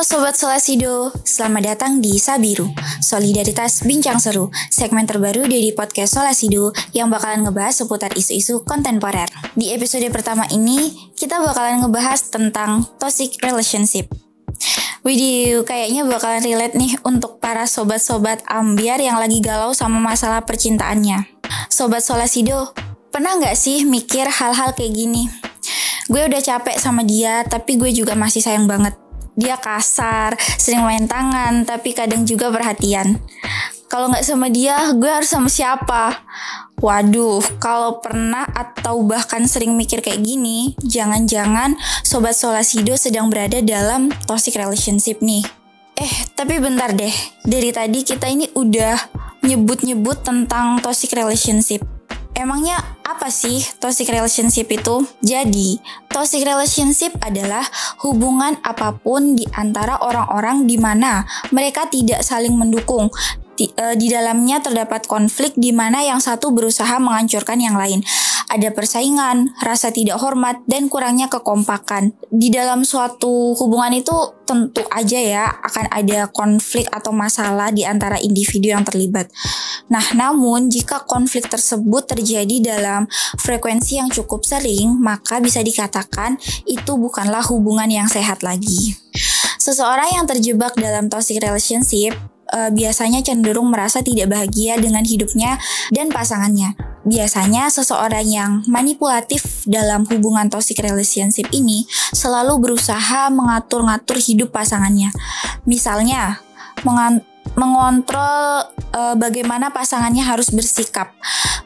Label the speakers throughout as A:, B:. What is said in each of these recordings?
A: Sobat Solasido, selamat datang di Sabiru, Solidaritas Bincang Seru, segmen terbaru dari podcast Solasido yang bakalan ngebahas seputar isu-isu kontemporer. Di episode pertama ini, kita bakalan ngebahas tentang toxic relationship. Widih, kayaknya bakalan relate nih untuk para sobat-sobat ambiar yang lagi galau sama masalah percintaannya. Sobat Solasido, pernah nggak sih mikir hal-hal kayak gini? Gue udah capek sama dia, tapi gue juga masih sayang banget dia kasar, sering main tangan, tapi kadang juga perhatian. Kalau nggak sama dia, gue harus sama siapa? Waduh, kalau pernah atau bahkan sering mikir kayak gini, jangan-jangan Sobat Solasido sedang berada dalam toxic relationship nih. Eh, tapi bentar deh. Dari tadi kita ini udah nyebut-nyebut tentang toxic relationship. Emangnya apa sih toxic relationship itu? Jadi, toxic relationship adalah hubungan apa pun di antara orang-orang di mana mereka tidak saling mendukung. Di, uh, di dalamnya terdapat konflik di mana yang satu berusaha menghancurkan yang lain ada persaingan, rasa tidak hormat, dan kurangnya kekompakan. Di dalam suatu hubungan itu tentu aja ya akan ada konflik atau masalah di antara individu yang terlibat. Nah, namun jika konflik tersebut terjadi dalam frekuensi yang cukup sering, maka bisa dikatakan itu bukanlah hubungan yang sehat lagi. Seseorang yang terjebak dalam toxic relationship uh, biasanya cenderung merasa tidak bahagia dengan hidupnya dan pasangannya. Biasanya seseorang yang manipulatif dalam hubungan toxic relationship ini selalu berusaha mengatur-ngatur hidup pasangannya. Misalnya, mengontrol uh, bagaimana pasangannya harus bersikap,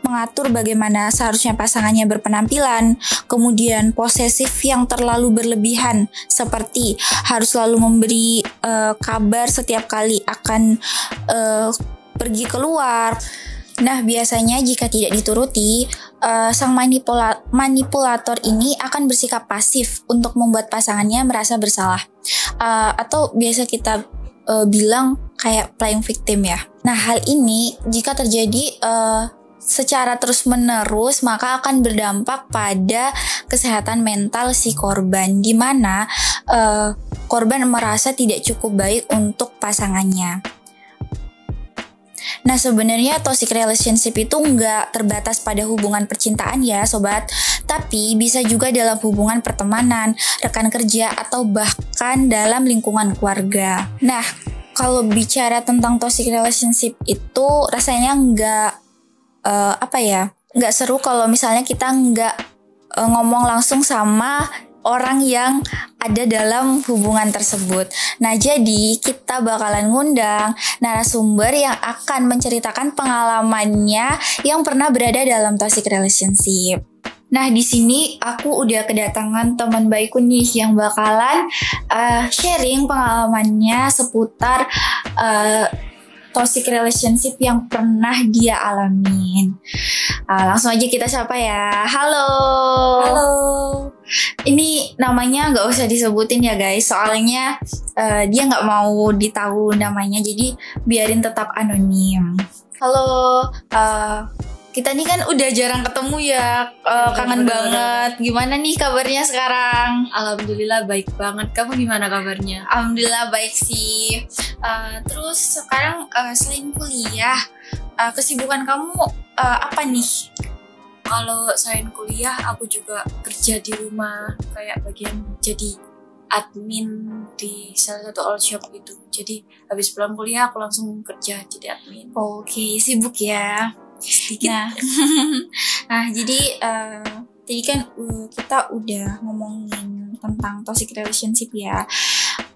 A: mengatur bagaimana seharusnya pasangannya berpenampilan, kemudian posesif yang terlalu berlebihan seperti harus selalu memberi uh, kabar setiap kali akan uh, pergi keluar. Nah, biasanya jika tidak dituruti, uh, sang manipula manipulator ini akan bersikap pasif untuk membuat pasangannya merasa bersalah. Uh, atau biasa kita uh, bilang kayak playing victim ya. Nah hal ini jika terjadi uh, secara terus-menerus maka akan berdampak pada kesehatan mental si korban di mana uh, korban merasa tidak cukup baik untuk pasangannya. Nah sebenarnya toxic relationship itu nggak terbatas pada hubungan percintaan ya sobat, tapi bisa juga dalam hubungan pertemanan, rekan kerja, atau bahkan dalam lingkungan keluarga. Nah kalau bicara tentang toxic relationship itu rasanya nggak uh, apa ya nggak seru kalau misalnya kita nggak uh, ngomong langsung sama orang yang ada dalam hubungan tersebut. Nah, jadi kita bakalan ngundang narasumber yang akan menceritakan pengalamannya yang pernah berada dalam toxic relationship. Nah, di sini aku udah kedatangan teman baikku nih yang bakalan uh, sharing pengalamannya seputar uh, toxic relationship yang pernah dia alamin. Uh, langsung aja kita sapa ya. Halo.
B: Halo.
A: Ini namanya nggak usah disebutin ya guys, soalnya uh, dia nggak mau ditahu namanya, jadi biarin tetap anonim. Halo. Uh, kita nih kan udah jarang ketemu ya, uh, kangen bener, banget. Gimana nih kabarnya sekarang?
B: Alhamdulillah baik banget. Kamu gimana kabarnya?
A: Alhamdulillah baik sih. Uh, terus sekarang uh, selain kuliah, uh, kesibukan kamu uh, apa nih?
B: Kalau selain kuliah, aku juga kerja di rumah kayak bagian jadi admin di salah satu all shop itu. Jadi habis pulang kuliah aku langsung kerja jadi admin.
A: Oke, okay, sibuk ya sedikit. Nah, nah jadi uh, tadi kan uh, kita udah ngomongin tentang toxic relationship ya,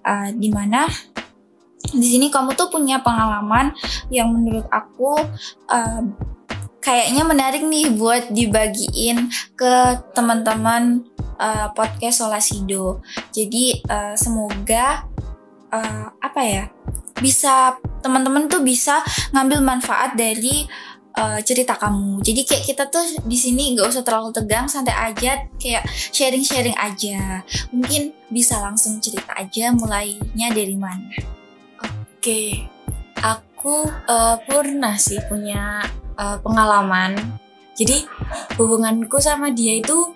A: uh, di mana di sini kamu tuh punya pengalaman yang menurut aku uh, kayaknya menarik nih buat dibagiin ke teman-teman uh, podcast Solasido. Jadi uh, semoga uh, apa ya bisa teman-teman tuh bisa ngambil manfaat dari uh, cerita kamu. Jadi kayak kita tuh di sini nggak usah terlalu tegang, santai aja, kayak sharing-sharing aja. Mungkin bisa langsung cerita aja mulainya dari mana.
B: Oke, aku uh, pernah sih punya uh, pengalaman. Jadi hubunganku sama dia itu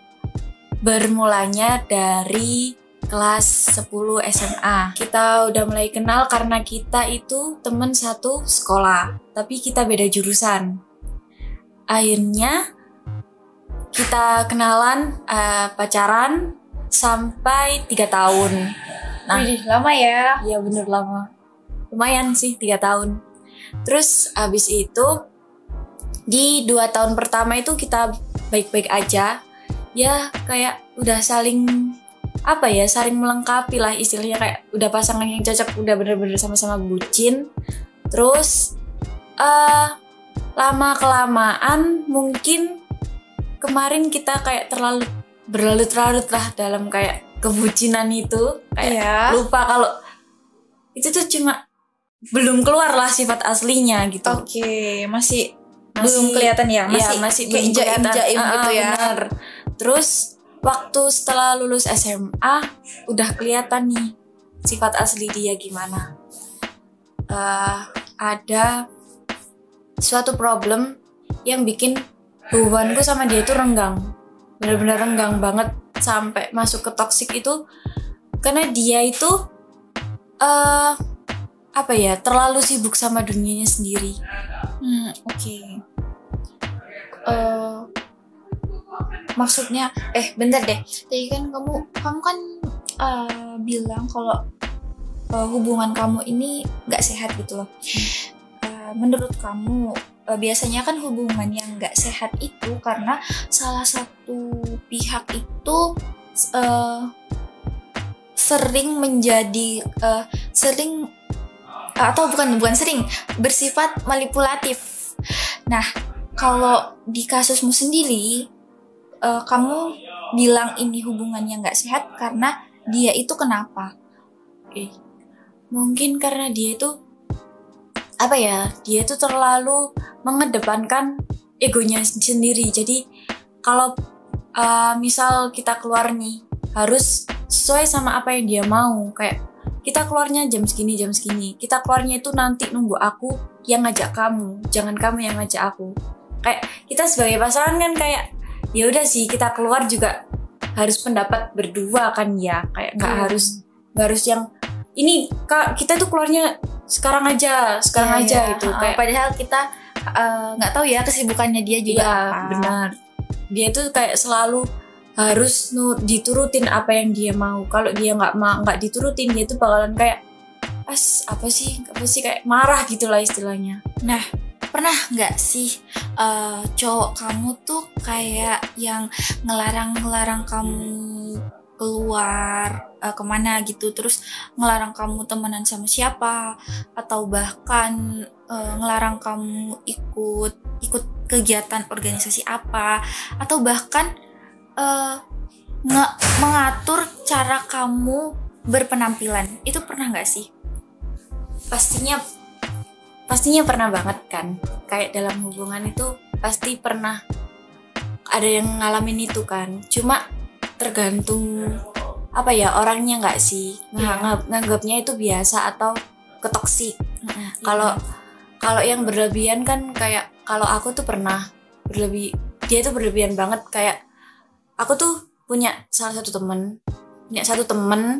B: bermulanya dari kelas 10 SMA. Kita udah mulai kenal karena kita itu temen satu sekolah, tapi kita beda jurusan. Akhirnya kita kenalan, uh, pacaran sampai tiga tahun.
A: Nah, Wih, lama ya?
B: Iya bener lama. Lumayan sih tiga tahun. Terus abis itu di dua tahun pertama itu kita baik-baik aja. Ya kayak udah saling apa ya saling melengkapi lah istilahnya kayak udah pasangan yang cocok udah bener-bener sama-sama bucin terus uh, lama kelamaan mungkin kemarin kita kayak terlalu berlarut-larut lah dalam kayak kebucinan itu kayak yeah. lupa kalau itu tuh cuma belum keluar lah sifat aslinya gitu.
A: Oke, okay, masih, masih belum kelihatan ya,
B: masih ya, masih jaim uh, gitu ya. Bener. Terus waktu setelah lulus SMA udah kelihatan nih sifat asli dia gimana. Uh, ada suatu problem yang bikin hubunganku sama dia itu renggang benar-benar renggang banget sampai masuk ke toxic itu karena dia itu uh, apa ya terlalu sibuk sama dunianya sendiri.
A: Hmm oke. Okay. Uh, eh, maksudnya eh bentar deh. Tadi kan kamu kamu kan uh, bilang kalau uh, hubungan kamu ini nggak sehat gitu loh. Menurut kamu uh, biasanya kan hubungan yang nggak sehat itu karena salah satu pihak itu uh, sering menjadi uh, sering atau bukan bukan sering bersifat manipulatif. Nah, kalau di kasusmu sendiri, uh, kamu bilang ini hubungan yang nggak sehat karena dia itu kenapa?
B: Eh, mungkin karena dia itu apa ya dia itu terlalu mengedepankan egonya sendiri. Jadi kalau uh, misal kita keluar nih harus sesuai sama apa yang dia mau. Kayak kita keluarnya jam segini jam segini. Kita keluarnya itu nanti nunggu aku yang ngajak kamu jangan kamu yang ngajak aku. Kayak kita sebagai pasangan kan kayak ya udah sih kita keluar juga harus pendapat berdua kan ya. Kayak nggak hmm. harus nggak harus yang ini kak kita tuh keluarnya sekarang aja sekarang yeah, aja yeah. gitu.
A: kayak padahal kita eh, nggak uh, tahu ya kesibukannya dia juga
B: yeah, benar. Dia tuh kayak selalu harus diturutin apa yang dia mau. Kalau dia nggak nggak diturutin dia tuh bakalan kayak as apa sih apa sih? Kayak marah gitulah istilahnya.
A: Nah pernah nggak sih uh, cowok kamu tuh kayak yang ngelarang ngelarang kamu keluar uh, ke mana gitu. Terus ngelarang kamu temenan sama siapa? Atau bahkan uh, ngelarang kamu ikut ikut kegiatan organisasi apa? Atau bahkan uh, mengatur cara kamu berpenampilan. Itu pernah nggak sih?
B: Pastinya pastinya pernah banget kan. Kayak dalam hubungan itu pasti pernah ada yang ngalamin itu kan. Cuma tergantung apa ya orangnya nggak sih yeah. nganggapnya itu biasa atau ketoksik nah, kalau yeah. kalau yang berlebihan kan kayak kalau aku tuh pernah berlebih dia tuh berlebihan banget kayak aku tuh punya salah satu temen punya satu temen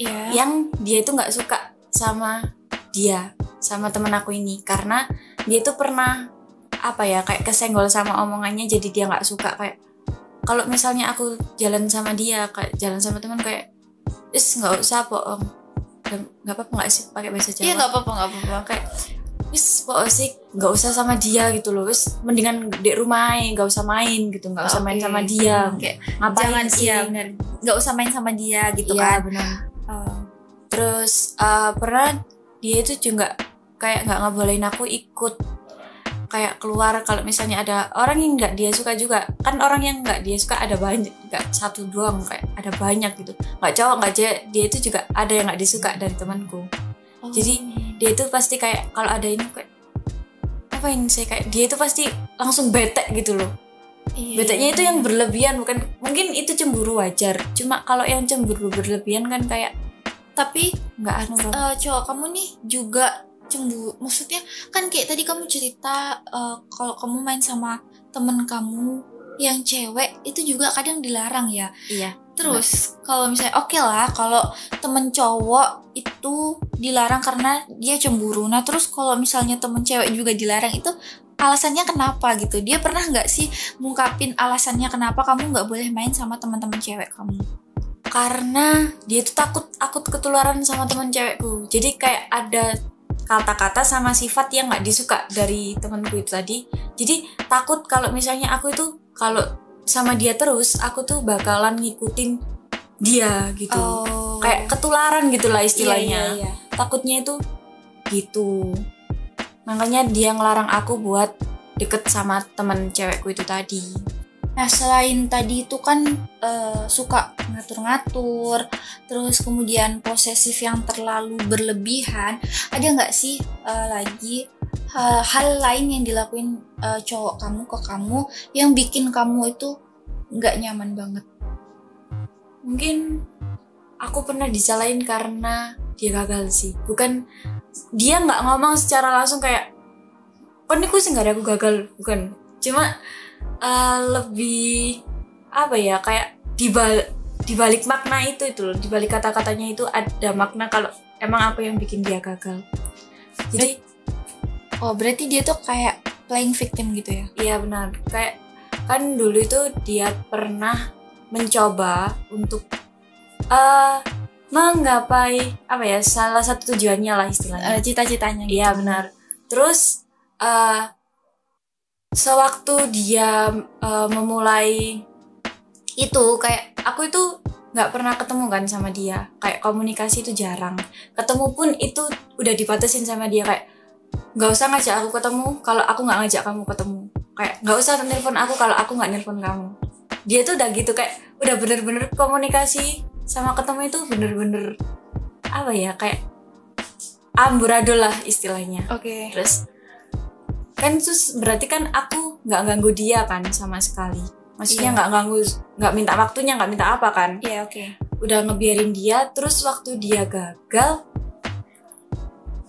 B: yeah. yang dia itu nggak suka sama dia sama temen aku ini karena dia tuh pernah apa ya kayak kesenggol sama omongannya jadi dia nggak suka kayak kalau misalnya aku jalan sama dia kayak jalan sama teman kayak is nggak usah bohong. Nggak apa-apa nggak sih pakai bahasa Jawa?
A: Iya nggak apa-apa nggak apa-apa.
B: Kayak wis pokok sih nggak usah sama dia gitu loh. Wis mendingan di rumah nggak usah main gitu. Nggak usah okay. main sama dia.
A: Kayak ngapain jangan sih? iya, nggak usah main sama dia gitu
B: iya,
A: kan.
B: benar uh, terus uh, pernah dia itu juga kayak nggak ngebolehin aku ikut kayak keluar kalau misalnya ada orang yang nggak dia suka juga. Kan orang yang nggak dia suka ada banyak nggak satu doang kayak ada banyak gitu. Nggak cowok nggak cewek dia itu juga ada yang nggak disuka dari temanku. Oh. jadi dia itu pasti kayak kalau ada ini kayak apa ini saya kayak dia itu pasti langsung bete gitu loh. Iya. betenya itu yang berlebihan bukan mungkin itu cemburu wajar. Cuma kalau yang cemburu berlebihan kan kayak
A: tapi nggak anu uh, cowok kamu nih juga cemburu maksudnya kan kayak tadi kamu cerita uh, kalau kamu main sama temen kamu yang cewek itu juga kadang dilarang ya
B: iya
A: Terus kalau misalnya oke lah kalau temen cowok itu dilarang karena dia cemburu. Nah terus kalau misalnya temen cewek juga dilarang itu alasannya kenapa gitu? Dia pernah nggak sih ngungkapin alasannya kenapa kamu nggak boleh main sama teman-teman cewek kamu?
B: karena dia tuh takut akut ketularan sama teman cewekku jadi kayak ada kata-kata sama sifat yang nggak disuka dari temanku itu tadi. Jadi takut kalau misalnya aku itu kalau sama dia terus aku tuh bakalan ngikutin dia gitu.
A: Oh.
B: kayak ketularan gitu lah istilahnya.
A: Iya, iya, iya.
B: takutnya itu gitu. Makanya dia ngelarang aku buat deket sama teman cewekku itu tadi
A: Nah selain tadi itu kan eh, suka ngatur-ngatur, terus kemudian posesif yang terlalu berlebihan, ada nggak sih eh, lagi hal, hal lain yang dilakuin eh, cowok kamu ke kamu yang bikin kamu itu nggak nyaman banget?
B: mungkin aku pernah disalahin karena dia gagal sih. Bukan dia nggak ngomong secara langsung kayak oh ini sih nggak ada aku gagal. Bukan. Cuma eh, lebih apa ya kayak dibalik dibalik makna itu itu loh dibalik kata-katanya itu ada makna kalau emang apa yang bikin dia gagal jadi
A: Oh berarti dia tuh kayak playing victim gitu ya?
B: Iya benar. Kayak kan dulu itu dia pernah mencoba untuk eh menggapai apa ya salah satu tujuannya lah istilahnya.
A: Eh, Cita-citanya gitu.
B: Iya benar. Terus eh sewaktu dia eh, memulai itu kayak aku itu nggak pernah ketemu kan sama dia. Kayak komunikasi itu jarang. Ketemu pun itu udah dibatasin sama dia kayak nggak usah ngajak aku ketemu kalau aku nggak ngajak kamu ketemu. Kayak nggak usah telepon aku kalau aku nggak nelpon kamu. Dia tuh udah gitu kayak udah bener-bener komunikasi sama ketemu itu bener-bener apa ya kayak amburadul lah istilahnya.
A: Oke.
B: terus kan terus berarti kan aku nggak ganggu dia kan sama sekali maksudnya
A: Iya.
B: nggak ganggu nggak minta waktunya nggak minta apa kan
A: Iya oke.
B: udah ngebiarin dia terus waktu dia gagal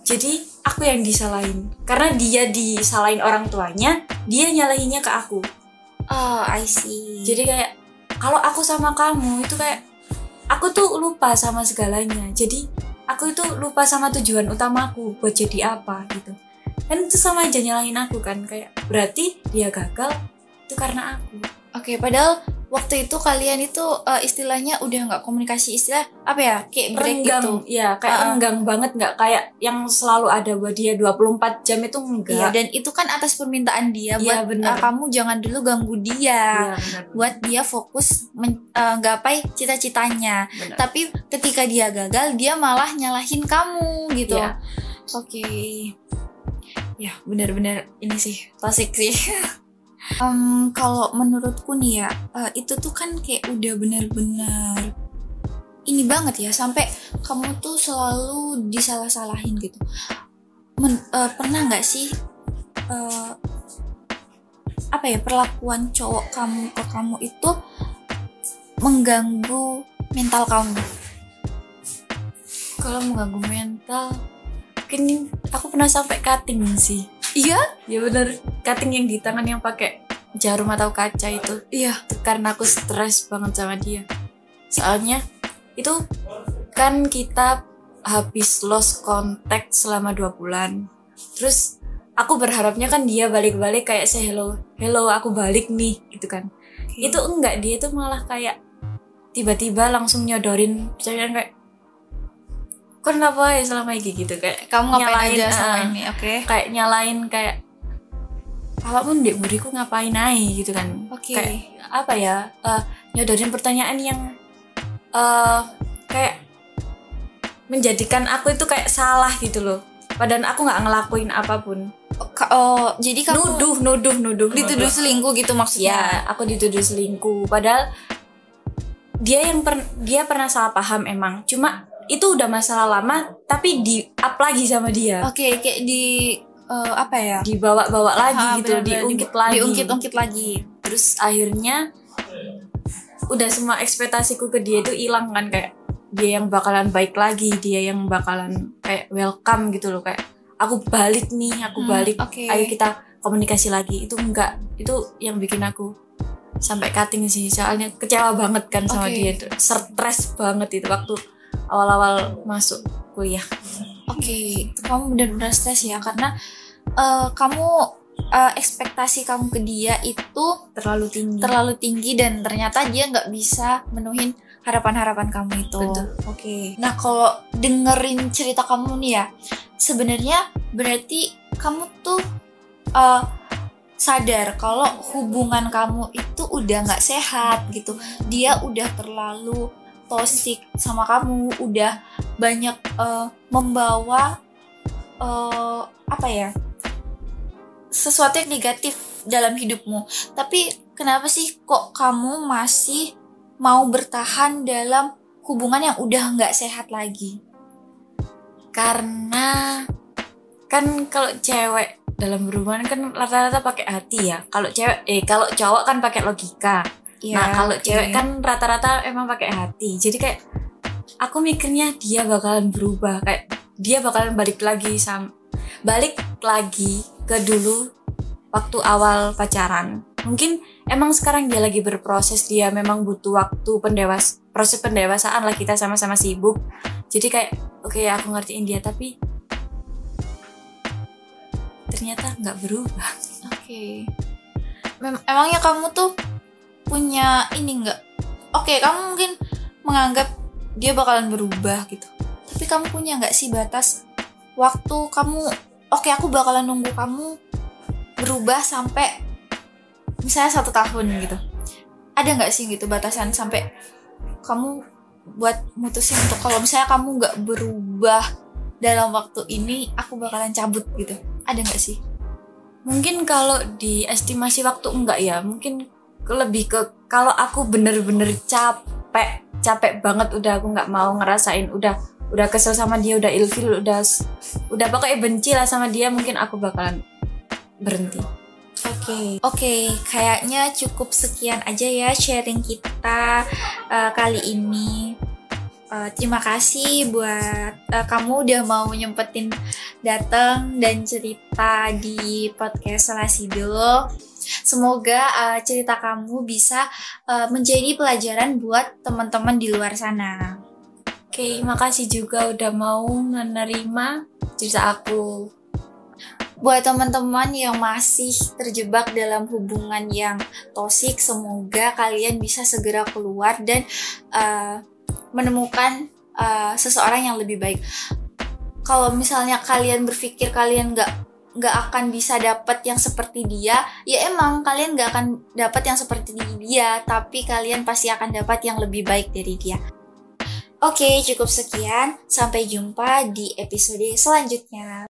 B: jadi aku yang disalahin karena dia disalahin orang tuanya dia nyalahinnya ke aku
A: Oh I see.
B: jadi kayak kalau aku sama kamu itu kayak aku tuh lupa sama segalanya jadi aku itu lupa sama tujuan utamaku buat jadi apa gitu kan itu sama aja nyalahin aku kan kayak berarti dia gagal itu karena aku
A: Oke, padahal waktu itu kalian itu eh, istilahnya udah nggak komunikasi istilah apa ya kayak break
B: renggang
A: gitu.
B: ya kayak
A: Ah.
B: renggang banget nggak kayak yang selalu ada buat dia 24 jam itu
A: Iya,
B: enggak
A: dan itu kan atas permintaan dia
B: Iya,
A: buat
B: benar.
A: eh, kamu jangan dulu ganggu dia.
B: Iya, benar,
A: Buat dia fokus men- eh, gapai cita-citanya. Tapi ketika dia gagal, dia malah nyalahin kamu gitu.
B: Iya.
A: Oke. Ya, benar-benar ini sih klasik sih. Em, kalau menurutku nih ya, eh, itu tuh kan kayak udah benar-benar ini banget ya sampai kamu tuh selalu disalah-salahin gitu. Men- eh, pernah nggak sih eh, apa ya perlakuan cowok kamu ke kamu itu mengganggu mental kamu?
B: kalau mengganggu mental mungkin aku pernah sampai cutting sih
A: Iya?
B: ya benar cutting yang di tangan yang pakai jarum atau kaca itu.
A: Iya.
B: itu karena aku stres banget sama dia. Soalnya itu kan kita habis lost contact selama dua bulan. Terus aku berharapnya kan dia balik-balik kayak say hello hello aku balik nih gitu kan. Itu enggak dia itu malah kayak tiba-tiba langsung nyodorin. Percayaan kayak kok kenapa ya selama ini gitu kayak
A: kamu ngapain
B: nyalain,
A: aja sama
B: ah,
A: ini? Oke.
B: kayak nyalain kayak apa pun dek buriku ngapain aja gitu kan
A: Oke.
B: kayak apa ya eh, nyodorin pertanyaan yang eh kayak menjadikan aku itu kayak salah gitu loh padahal aku nggak ngelakuin apa
A: pun Oh, oh, jadi kamu
B: nuduh nuduh nuduh
A: dituduh
B: nuduh.
A: selingkuh gitu maksudnya?
B: ya aku dituduh selingkuh padahal dia yang per, dia pernah salah paham emang cuma itu udah masalah lama tapi di up lagi sama dia
A: Oke, kayak di eh, apa ya?
B: dibawa-bawa lagi
A: Ah,
B: gitu
A: benar-benar.
B: diungkit
A: Di-
B: lagi
A: Diungkit-ungkit lagi.
B: terus akhirnya udah semua ekspektasiku ke dia itu hilang kan kayak dia yang bakalan baik lagi dia yang bakalan kayak welcome gitu loh kayak aku balik nih aku
A: Hmm,
B: balik
A: oke.
B: ayo kita komunikasi lagi itu enggak itu yang bikin aku sampai cutting sih soalnya kecewa banget kan sama
A: Oke.
B: dia tuh stres banget itu waktu awal-awal masuk kuliah
A: Oke, kamu benar-benar stres ya karena eh, kamu eh, ekspektasi kamu ke dia itu
B: terlalu tinggi
A: terlalu tinggi dan ternyata dia nggak bisa menuhin harapan-harapan kamu itu. Oke. Nah kalau dengerin cerita kamu nih ya, sebenarnya berarti kamu tuh eh, sadar kalau hubungan kamu itu udah nggak sehat gitu. Dia udah terlalu toxic sama kamu, udah banyak eh, membawa eh, apa ya sesuatu yang negatif dalam hidupmu. Tapi kenapa sih kok kamu masih mau bertahan dalam hubungan yang udah nggak sehat lagi?
B: karena kan kalau cewek dalam berhubungan kan rata-rata pakai hati ya kalau cewek eh kalau cowok kan pakai logika nah kalau cewek kan rata-rata emang pakai hati. Jadi kayak aku mikirnya dia bakalan berubah. Kayak dia bakalan balik lagi sam balik lagi ke dulu waktu awal pacaran. Mungkin emang sekarang dia lagi berproses dia memang butuh waktu pendewas proses pendewasaan lah kita sama-sama sibuk. Jadi kayak oke aku ngertiin dia tapi ternyata nggak berubah.
A: Oke. Mem- emangnya kamu tuh punya ini nggak? Oke, kamu mungkin menganggap dia bakalan berubah gitu. Tapi kamu punya nggak sih batas waktu kamu? Oke, aku bakalan nunggu kamu berubah sampai misalnya satu tahun gitu. Ada nggak sih gitu batasan sampai kamu buat mutusin untuk kalau misalnya kamu nggak berubah dalam waktu ini, aku bakalan cabut gitu. Ada nggak sih?
B: mungkin kalau di estimasi waktu enggak ya mungkin lebih ke kalau aku bener-bener capek capek banget udah aku nggak mau ngerasain udah udah kesel sama dia udah ilfil udah udah pokoknya benci lah sama dia mungkin aku bakalan berhenti
A: Oke, oke, kayaknya cukup sekian aja ya sharing kita eh, kali ini. Eh, terima kasih buat eh, kamu udah mau nyempetin datang dan cerita di podcast Salasido. Semoga eh, cerita kamu bisa eh, menjadi pelajaran buat teman-teman di luar sana.
B: oke makasih juga udah mau menerima cerita aku
A: buat teman-teman yang masih terjebak dalam hubungan yang toksik semoga kalian bisa segera keluar dan uh, menemukan uh, seseorang yang lebih baik kalau misalnya kalian berpikir kalian nggak nggak akan bisa dapat yang seperti dia ya emang kalian nggak akan dapat yang seperti dia tapi kalian pasti akan dapat yang lebih baik dari dia Oke, cukup sekian. Sampai jumpa di episode selanjutnya.